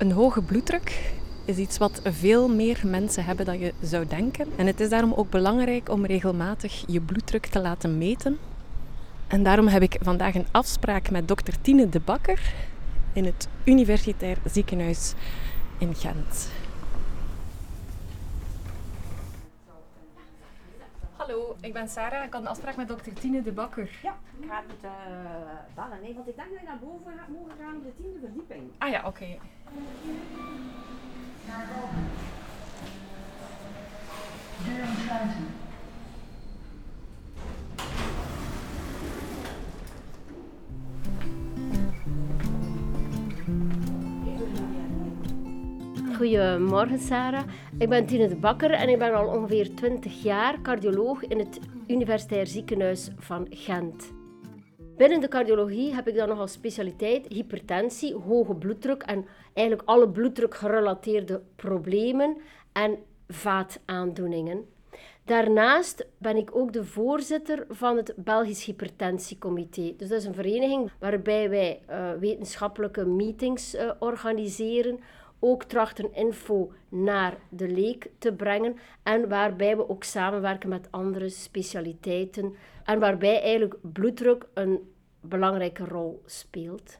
Een hoge bloeddruk is iets wat veel meer mensen hebben dan je zou denken. En het is daarom ook belangrijk om regelmatig je bloeddruk te laten meten. En daarom heb ik vandaag een afspraak met dokter Tine de Bakker in het Universitair Ziekenhuis in Gent. Hallo, ik ben Sarah. Ik had een afspraak met dokter Tine de Bakker. Ja, ik ga het uh, bellen, nee, want ik denk dat je naar boven gaat mogen gaan op de tiende. Ah ja, oké. Sluiten. Goedemorgen Sarah. Ik ben Tine de Bakker en ik ben al ongeveer 20 jaar cardioloog in het Universitair Ziekenhuis van Gent. Binnen de cardiologie heb ik dan nog als specialiteit hypertensie, hoge bloeddruk en eigenlijk alle bloeddruk gerelateerde problemen en vaataandoeningen. Daarnaast ben ik ook de voorzitter van het Belgisch Hypertentiecomité. Dus dat is een vereniging waarbij wij uh, wetenschappelijke meetings uh, organiseren, ook trachten info naar de leek te brengen en waarbij we ook samenwerken met andere specialiteiten en waarbij eigenlijk bloeddruk een belangrijke rol speelt.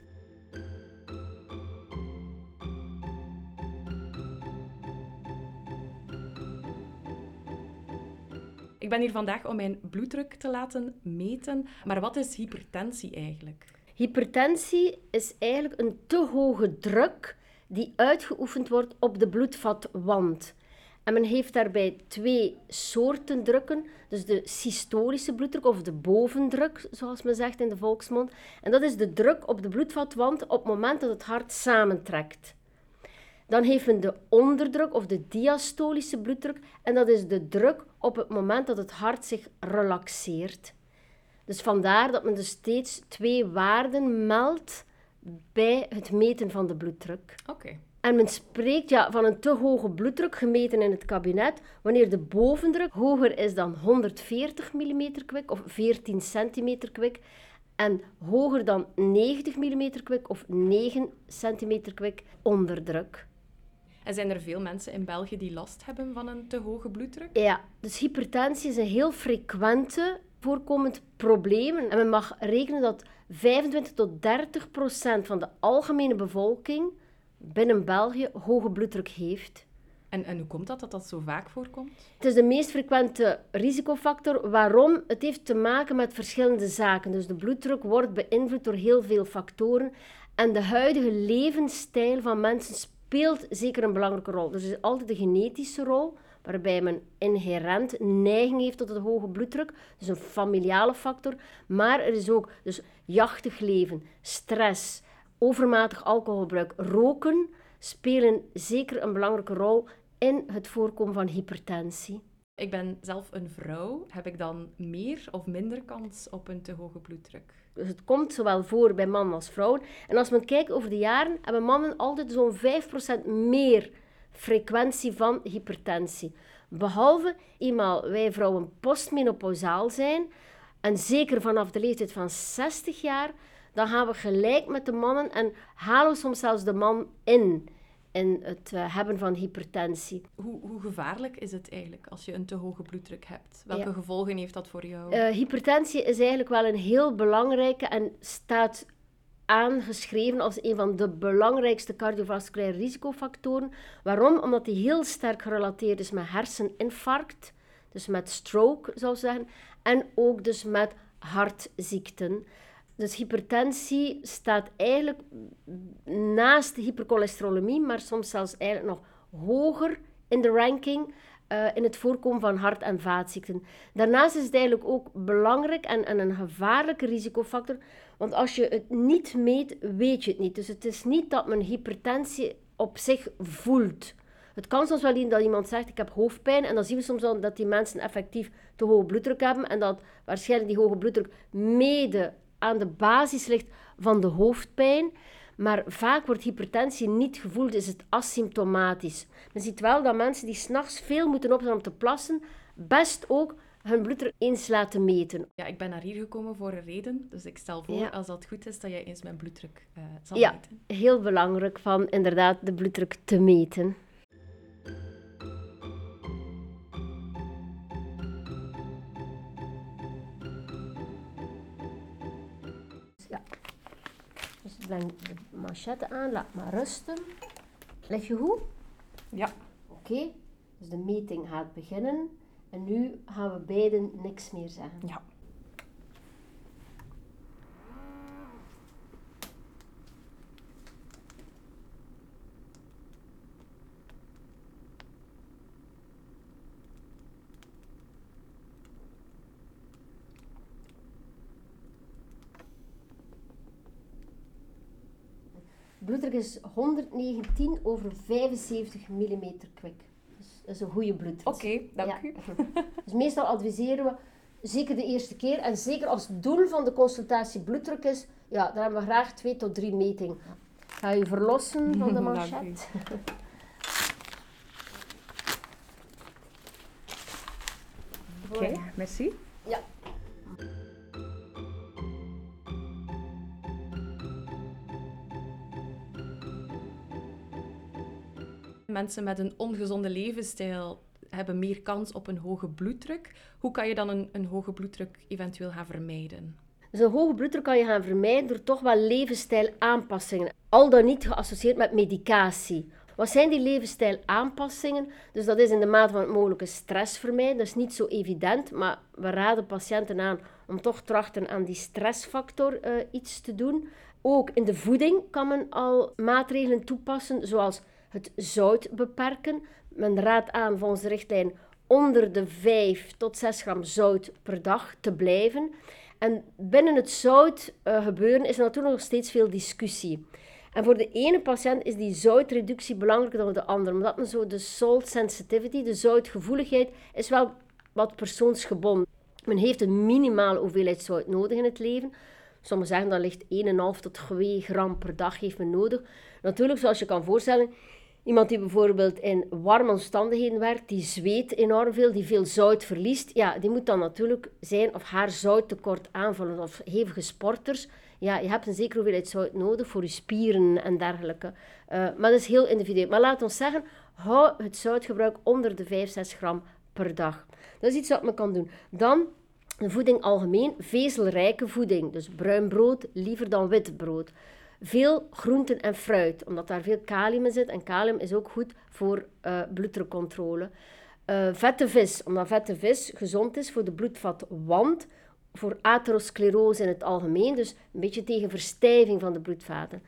Ik ben hier vandaag om mijn bloeddruk te laten meten. Maar wat is hypertensie eigenlijk? Hypertensie is eigenlijk een te hoge druk die uitgeoefend wordt op de bloedvatwand. En men heeft daarbij twee soorten drukken. Dus de systolische bloeddruk of de bovendruk, zoals men zegt in de volksmond. En dat is de druk op de bloedvatwand op het moment dat het hart samentrekt. Dan heeft men de onderdruk of de diastolische bloeddruk. En dat is de druk op het moment dat het hart zich relaxeert. Dus vandaar dat men dus steeds twee waarden meldt bij het meten van de bloeddruk. Oké. En men spreekt ja, van een te hoge bloeddruk gemeten in het kabinet wanneer de bovendruk hoger is dan 140 mm kwik of 14 cm kwik en hoger dan 90 mm kwik of 9 cm kwik onderdruk. En zijn er veel mensen in België die last hebben van een te hoge bloeddruk? Ja, dus hypertensie is een heel frequente voorkomend probleem. En men mag rekenen dat 25 tot 30 procent van de algemene bevolking binnen België hoge bloeddruk heeft. En, en hoe komt dat dat dat zo vaak voorkomt? Het is de meest frequente risicofactor. Waarom? Het heeft te maken met verschillende zaken. Dus de bloeddruk wordt beïnvloed door heel veel factoren. En de huidige levensstijl van mensen speelt zeker een belangrijke rol. Dus er is altijd de genetische rol, waarbij men inherent neiging heeft tot een hoge bloeddruk. Dus een familiale factor. Maar er is ook dus jachtig leven, stress, overmatig alcoholgebruik, roken spelen zeker een belangrijke rol in het voorkomen van hypertensie. Ik ben zelf een vrouw. Heb ik dan meer of minder kans op een te hoge bloeddruk? Dus het komt zowel voor bij mannen als vrouwen. En als men kijkt over de jaren, hebben mannen altijd zo'n 5% meer frequentie van hypertensie. Behalve eenmaal wij vrouwen postmenopausaal zijn, en zeker vanaf de leeftijd van 60 jaar, dan gaan we gelijk met de mannen en halen we soms zelfs de man in in het uh, hebben van hypertensie. Hoe, hoe, gevaarlijk is het eigenlijk als je een te hoge bloeddruk hebt? Welke ja. gevolgen heeft dat voor jou? Uh, hypertensie is eigenlijk wel een heel belangrijke en staat aangeschreven als een van de belangrijkste cardiovasculaire risicofactoren. Waarom? Omdat die heel sterk gerelateerd is met herseninfarct, dus met stroke zou ik zeggen, en ook dus met hartziekten. Dus hypertensie staat eigenlijk naast hypercholesterolemie, maar soms zelfs eigenlijk nog hoger in de ranking uh, in het voorkomen van hart- en vaatziekten. Daarnaast is het eigenlijk ook belangrijk en, en, een gevaarlijke risicofactor, want als je het niet meet, weet je het niet. Dus het is niet dat men hypertensie op zich voelt. Het kan soms wel dat iemand zegt, ik heb hoofdpijn, en dan zien we soms dan dat die mensen effectief te hoge bloeddruk hebben en dat waarschijnlijk die hoge bloeddruk mede aan de basis ligt van de hoofdpijn. Maar vaak wordt hypertensie niet gevoeld, is het asymptomatisch. Men ziet wel dat mensen die s'nachts veel moeten opstaan om te plassen, best ook hun bloeddruk eens laten meten. Ja, ik ben naar hier gekomen voor een reden. Dus ik stel voor, Ja. als dat goed is, dat jij eens mijn bloeddruk eh, zal Ja. meten. Heel belangrijk van inderdaad de bloeddruk te meten. Ja. Dus breng de manchetten aan, laat maar rusten. Leg je goed? Ja. Oké, dus de meting gaat beginnen. En nu gaan we beiden niks meer zeggen. Ja. Bloeddruk is 119 over 75 mm kwik. Dus dat is een goede bloeddruk. Oké, dank Ja. u. Dus meestal adviseren we, zeker de eerste keer, en zeker als het doel van de consultatie bloeddruk is, ja, dan hebben we graag twee tot drie metingen. Ga je verlossen van de manchet. Oké, merci. Ja. Mensen met een ongezonde levensstijl hebben meer kans op een hoge bloeddruk. Hoe kan je dan een, een hoge bloeddruk eventueel gaan vermijden? Dus een hoge bloeddruk kan je gaan vermijden door toch wel levensstijlaanpassingen. Al dan niet geassocieerd met medicatie. Wat zijn die levensstijlaanpassingen? Dus dat is in de mate van het mogelijke stress vermijden. Dat is niet zo evident, maar we raden patiënten aan om toch trachten aan die stressfactor eh, iets te doen. Ook in de voeding kan men al maatregelen toepassen, zoals het zout beperken. Men raadt aan volgens de richtlijn onder de 5 tot 6 gram zout per dag te blijven. En binnen het zout eh, gebeuren is er natuurlijk nog steeds veel discussie. En voor de ene patiënt is die zoutreductie belangrijker dan voor de andere. Omdat men zo de salt sensitivity, de zoutgevoeligheid, is wel wat persoonsgebonden. Men heeft een minimale hoeveelheid zout nodig in het leven. Sommigen zeggen dat ligt 1,5 tot 2 gram per dag heeft men nodig. Natuurlijk, zoals je kan voorstellen, iemand die bijvoorbeeld in warme omstandigheden werkt, die zweet enorm veel, die veel zout verliest, ja, die moet dan natuurlijk zijn of haar zouttekort aanvullen. Of hevige sporters, ja, je hebt een zekere hoeveelheid zout nodig voor je spieren en dergelijke. Eh, maar dat is heel individueel. Maar laat ons zeggen, hou het zoutgebruik onder de 5, 6 gram per dag. Dat is iets wat men kan doen. Dan de voeding algemeen, vezelrijke voeding. Dus bruin brood liever dan wit brood. Veel groenten en fruit, omdat daar veel kalium in zit. En kalium is ook goed voor eh bloeddrukcontrole. Eh, vette vis, omdat vette vis gezond is voor de bloedvatwand. Voor atherosclerose in het algemeen, dus een beetje tegen verstijving van de bloedvaten.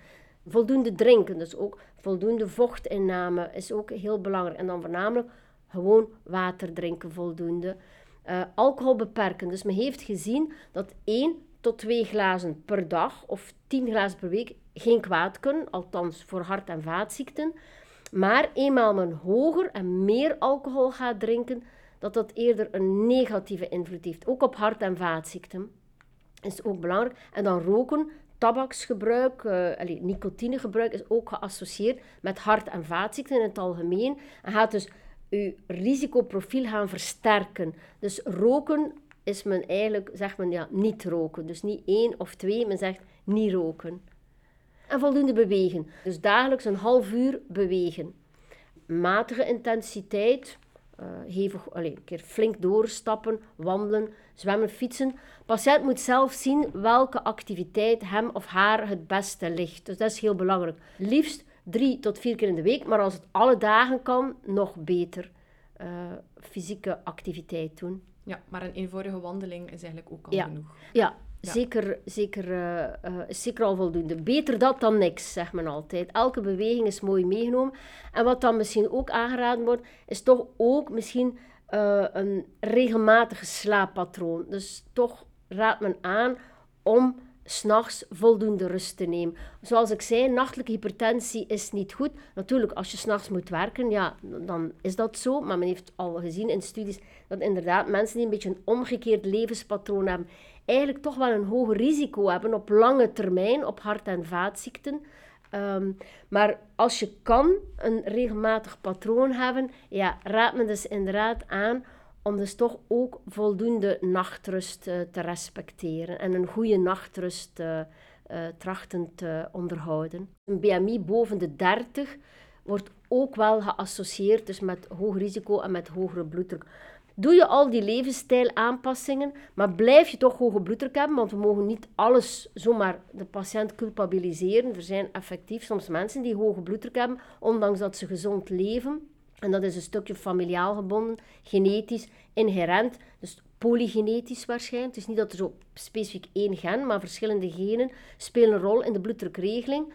Voldoende drinken, dus ook voldoende vochtinname is ook heel belangrijk. En dan voornamelijk gewoon water drinken voldoende. Eh, alcohol beperken. Dus men heeft gezien dat 1 tot 2 glazen per dag of 10 glazen per week geen kwaad kunnen, althans voor hart- en vaatziekten. Maar eenmaal men hoger en meer alcohol gaat drinken, dat dat eerder een negatieve invloed heeft, ook op hart- en vaatziekten. Is ook belangrijk. En dan roken, tabaksgebruik, eh allee, nicotinegebruik is ook geassocieerd met hart- en vaatziekten in het algemeen. En gaat dus uw risicoprofiel gaan versterken. Dus roken is men eigenlijk, zegt men ja, niet roken. Dus niet één of twee, men zegt niet roken. En voldoende bewegen. Dus dagelijks een half uur bewegen. Matige intensiteit, eh hevig, allee, een keer flink doorstappen, wandelen, zwemmen, fietsen. patiënt moet zelf zien welke activiteit hem of haar het beste ligt. Dus dat is heel belangrijk. Liefst drie tot vier keer in de week, maar als het alle dagen kan, nog beter eh, fysieke activiteit doen. Ja, maar een eenvoudige wandeling is eigenlijk ook al Ja. genoeg. Ja, Ja. Zeker, zeker, eh, eh, zeker al voldoende. Beter dat dan niks, zegt men altijd. Elke beweging is mooi meegenomen. En wat dan misschien ook aangeraden wordt, is toch ook misschien eh, een regelmatig slaappatroon. Dus toch raadt men aan om s'nachts voldoende rust te nemen. Zoals ik zei, nachtelijke hypertensie is niet goed. Natuurlijk, als je s'nachts moet werken, ja, dan is dat zo. Maar men heeft al gezien in studies dat inderdaad mensen die een beetje een omgekeerd levenspatroon hebben, eigenlijk toch wel een hoger risico hebben op lange termijn op hart- en vaatziekten. Ehm, maar als je kan een regelmatig patroon hebben, ja, raad men dus inderdaad aan om dus toch ook voldoende nachtrust eh, te respecteren en een goede nachtrust uh, trachten te onderhouden. Een BMI boven de 30 wordt ook wel geassocieerd dus met hoog risico en met hogere bloeddruk. Doe je al die levensstijlaanpassingen, maar blijf je toch hoge bloeddruk hebben, want we mogen niet alles zomaar de patiënt culpabiliseren. Er zijn effectief soms mensen die hoge bloeddruk hebben, ondanks dat ze gezond leven. En dat is een stukje familiaal gebonden, genetisch, inherent, dus polygenetisch waarschijnlijk. Het is niet dat er zo specifiek één gen, maar verschillende genen spelen een rol in de bloeddrukregeling.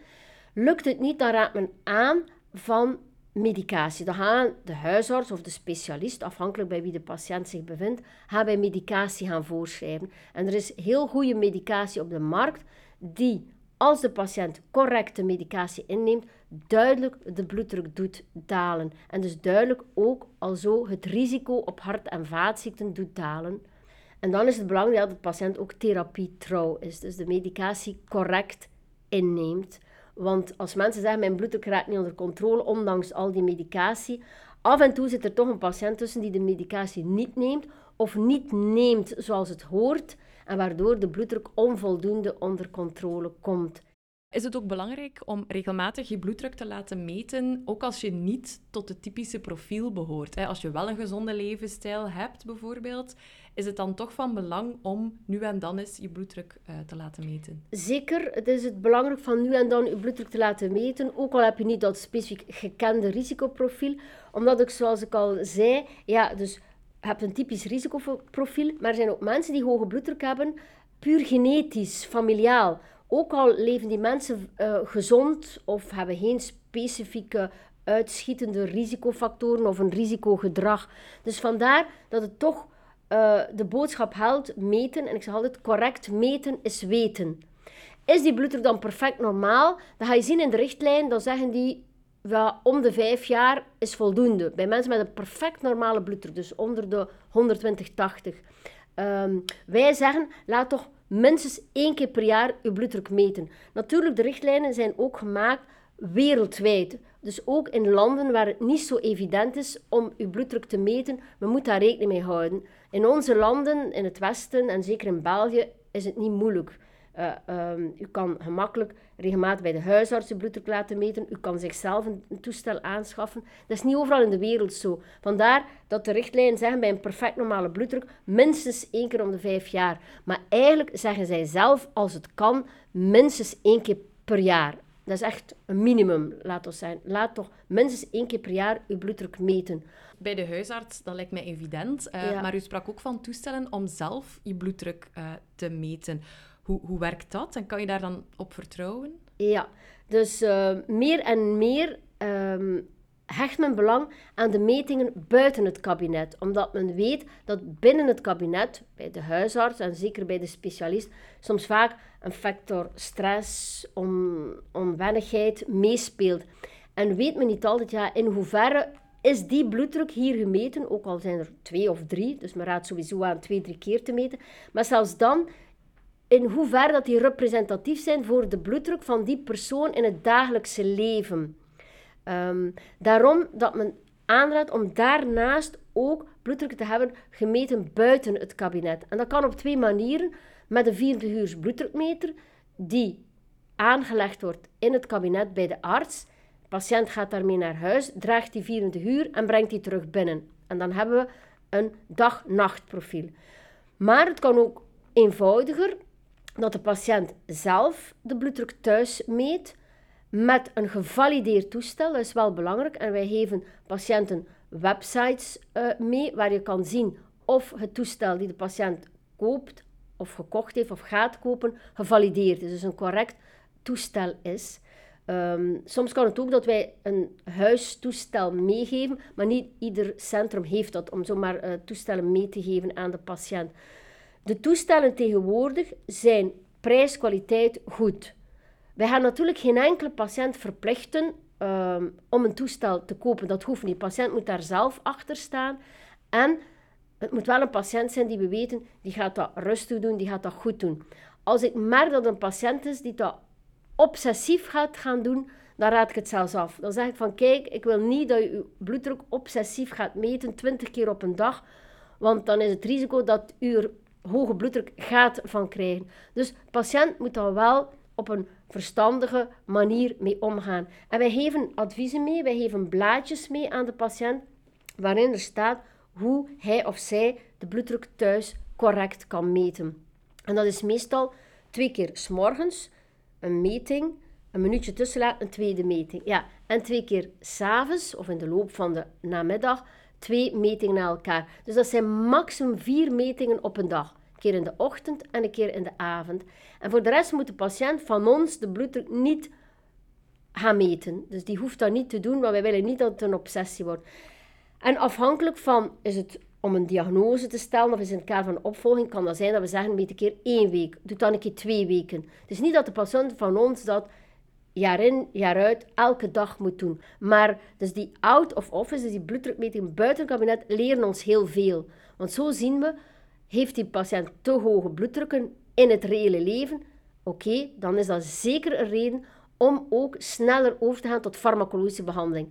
Lukt het niet, dan raadt men aan van medicatie. Dan gaan de huisarts of de specialist, afhankelijk bij wie de patiënt zich bevindt, gaan bij medicatie gaan voorschrijven. En er is heel goede medicatie op de markt die, als de patiënt correcte medicatie inneemt, duidelijk de bloeddruk doet dalen. En dus duidelijk ook al zo het risico op hart- en vaatziekten doet dalen. En dan is het belangrijk dat de patiënt ook therapietrouw is, dus de medicatie correct inneemt. Want als mensen zeggen, mijn bloeddruk raakt niet onder controle, ondanks al die medicatie, af en toe zit er toch een patiënt tussen die de medicatie niet neemt of niet neemt zoals het hoort en waardoor de bloeddruk onvoldoende onder controle komt. Is het ook belangrijk om regelmatig je bloeddruk te laten meten, ook als je niet tot het typische profiel behoort? Als je wel een gezonde levensstijl hebt, bijvoorbeeld, is het dan toch van belang om nu en dan eens je bloeddruk uh, te laten meten? Zeker, het is het belangrijk van nu en dan je bloeddruk te laten meten, ook al heb je niet dat specifiek gekende risicoprofiel, omdat ik, zoals ik al zei, ja, dus hebt een typisch risicoprofiel, maar er zijn ook mensen die hoge bloeddruk hebben, puur genetisch, familiaal. Ook al leven die mensen uh, gezond of hebben geen specifieke uitschietende risicofactoren of een risicogedrag. Dus vandaar dat het toch uh, de boodschap helpt meten, en ik zeg altijd correct meten is weten. Is die bloeddruk dan perfect normaal? Dan ga je zien in de richtlijn, dan zeggen die om de vijf jaar is voldoende. Bij mensen met een perfect normale bloeddruk, dus onder de 120-80. Um, wij zeggen, laat toch minstens één keer per jaar uw bloeddruk meten. Natuurlijk, de richtlijnen zijn ook gemaakt wereldwijd. Dus ook in landen waar het niet zo evident is om uw bloeddruk te meten, we moeten daar rekening mee houden. In onze landen, in het Westen en zeker in België, is het niet moeilijk. Uh, um, u kan gemakkelijk regelmatig bij de huisarts uw bloeddruk laten meten. U kan zichzelf een, een, toestel aanschaffen. Dat is niet overal in de wereld zo. Vandaar dat de richtlijnen zeggen bij een perfect normale bloeddruk minstens één keer om de vijf jaar. Maar eigenlijk zeggen zij zelf, als het kan, minstens één keer per jaar. Dat is echt een minimum, laat ons zijn. Laat toch minstens één keer per jaar uw bloeddruk meten. Bij de huisarts, dat lijkt mij evident. Uh, Maar u sprak ook van toestellen om zelf je bloeddruk uh, te meten. Hoe, hoe werkt dat en kan je daar dan op vertrouwen? Ja, dus uh, meer en meer um, hecht men belang aan de metingen buiten het kabinet. Omdat men weet dat binnen het kabinet, bij de huisarts en zeker bij de specialist, soms vaak een factor stress, on, onwennigheid meespeelt. En weet men niet altijd ja, in hoeverre is die bloeddruk hier gemeten, ook al zijn er twee of drie, dus men raadt sowieso aan twee, drie keer te meten. Maar zelfs dan, in hoeverre dat die representatief zijn voor de bloeddruk van die persoon in het dagelijkse leven. Um, daarom dat men aanraadt om daarnaast ook bloeddruk te hebben gemeten buiten het kabinet. En dat kan op twee manieren. Met een 24 uur bloeddrukmeter die aangelegd wordt in het kabinet bij de arts. De patiënt gaat daarmee naar huis, draagt die 24 uur en brengt die terug binnen. En dan hebben we een dag-nachtprofiel. Maar het kan ook eenvoudiger dat de patiënt zelf de bloeddruk thuis meet met een gevalideerd toestel. Dat is wel belangrijk. En wij geven patiënten websites uh, mee waar je kan zien of het toestel die de patiënt koopt of gekocht heeft of gaat kopen, gevalideerd is. Dus een correct toestel is. Um, soms kan het ook dat wij een huistoestel meegeven, maar niet ieder centrum heeft dat om zomaar uh, toestellen mee te geven aan de patiënt. De toestellen tegenwoordig zijn prijs-kwaliteit goed. Wij gaan natuurlijk geen enkele patiënt verplichten um, om een toestel te kopen. Dat hoeft niet. De patiënt moet daar zelf achter staan. En het moet wel een patiënt zijn die we weten, die gaat dat rustig doen, die gaat dat goed doen. Als ik merk dat een patiënt is die dat obsessief gaat gaan doen, dan raad ik het zelfs af. Dan zeg ik van, kijk, ik wil niet dat je je bloeddruk obsessief gaat meten, 20 keer op een dag. Want dan is het risico dat u hoge bloeddruk gaat van krijgen. Dus de patiënt moet dan wel op een verstandige manier mee omgaan. En wij geven adviezen mee, wij geven blaadjes mee aan de patiënt waarin er staat hoe hij of zij de bloeddruk thuis correct kan meten. En dat is meestal twee keer s morgens een meting, een minuutje tussenlaat, een tweede meting. Ja, en twee keer s'avonds of in de loop van de namiddag twee metingen na elkaar. Dus dat zijn maximum vier metingen op een dag. Een keer in de ochtend en een keer in de avond. En voor de rest moet de patiënt van ons de bloeddruk niet gaan meten. Dus die hoeft dat niet te doen, maar wij willen niet dat het een obsessie wordt. En afhankelijk van, is het om een diagnose te stellen of is in het kader van opvolging, kan dat zijn dat we zeggen, meet een keer één week, doe dan een keer twee weken. Is niet dat de patiënt van ons dat jaar in, jaar uit, elke dag moet doen. Maar dus die out of office, dus die bloeddrukmeting buiten het kabinet, leren ons heel veel. Want zo zien we, heeft die patiënt te hoge bloeddrukken in het reële leven? Oké, dan is dat zeker een reden om ook sneller over te gaan tot farmacologische behandeling.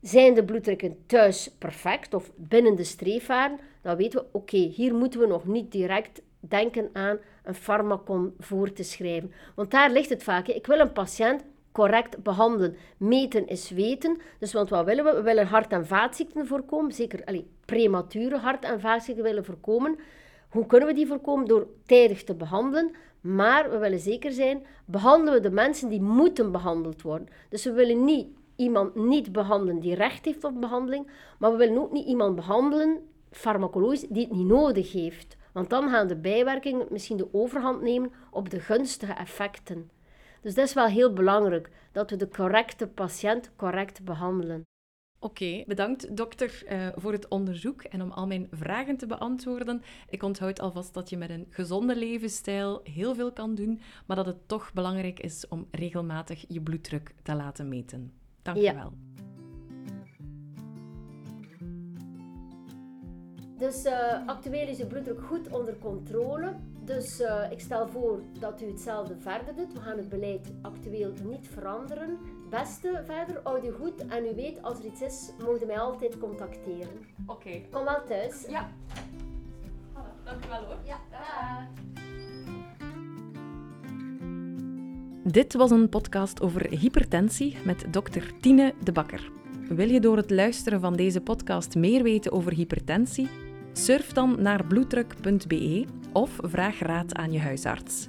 Zijn de bloeddrukken thuis perfect of binnen de streefwaarden, dan weten we, oké, hier moeten we nog niet direct denken aan een farmacon voor te schrijven. Want daar ligt het vaak. Ik wil een patiënt correct behandelen. Meten is weten. Dus want wat willen we? We willen hart- en vaatziekten voorkomen. Zeker allez, premature hart- en vaatziekten willen voorkomen. Hoe kunnen we die voorkomen? Door tijdig te behandelen. Maar we willen zeker zijn, behandelen we de mensen die moeten behandeld worden. Dus we willen niet iemand niet behandelen die recht heeft op behandeling, maar we willen ook niet iemand behandelen, farmacologisch, die het niet nodig heeft. Want dan gaan de bijwerkingen misschien de overhand nemen op de gunstige effecten. Dus dat is wel heel belangrijk, dat we de correcte patiënt correct behandelen. Oké, bedankt dokter uh, voor het onderzoek en om al mijn vragen te beantwoorden. Ik onthoud alvast dat je met een gezonde levensstijl heel veel kan doen, maar dat het toch belangrijk is om regelmatig je bloeddruk te laten meten. Dank je wel. Dus uh, actueel is uw bloeddruk goed onder controle. Dus uh, ik stel voor dat u hetzelfde verder doet. We gaan het beleid actueel niet veranderen. Beste verder, houd u goed. En u weet, als er iets is, mogen mij altijd contacteren. Oké. Okay. Kom wel thuis. Ja. Dank u wel hoor. Ja. Dit was een podcast over hypertensie met dokter Tine de Bakker. Wil je door het luisteren van deze podcast meer weten over hypertensie? Surf dan naar bloeddruk.be of vraag raad aan je huisarts.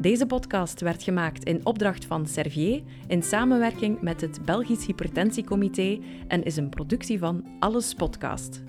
Deze podcast werd gemaakt in opdracht van Servier in samenwerking met het Belgisch Hypertentiecomité en is een productie van Alles Podcast.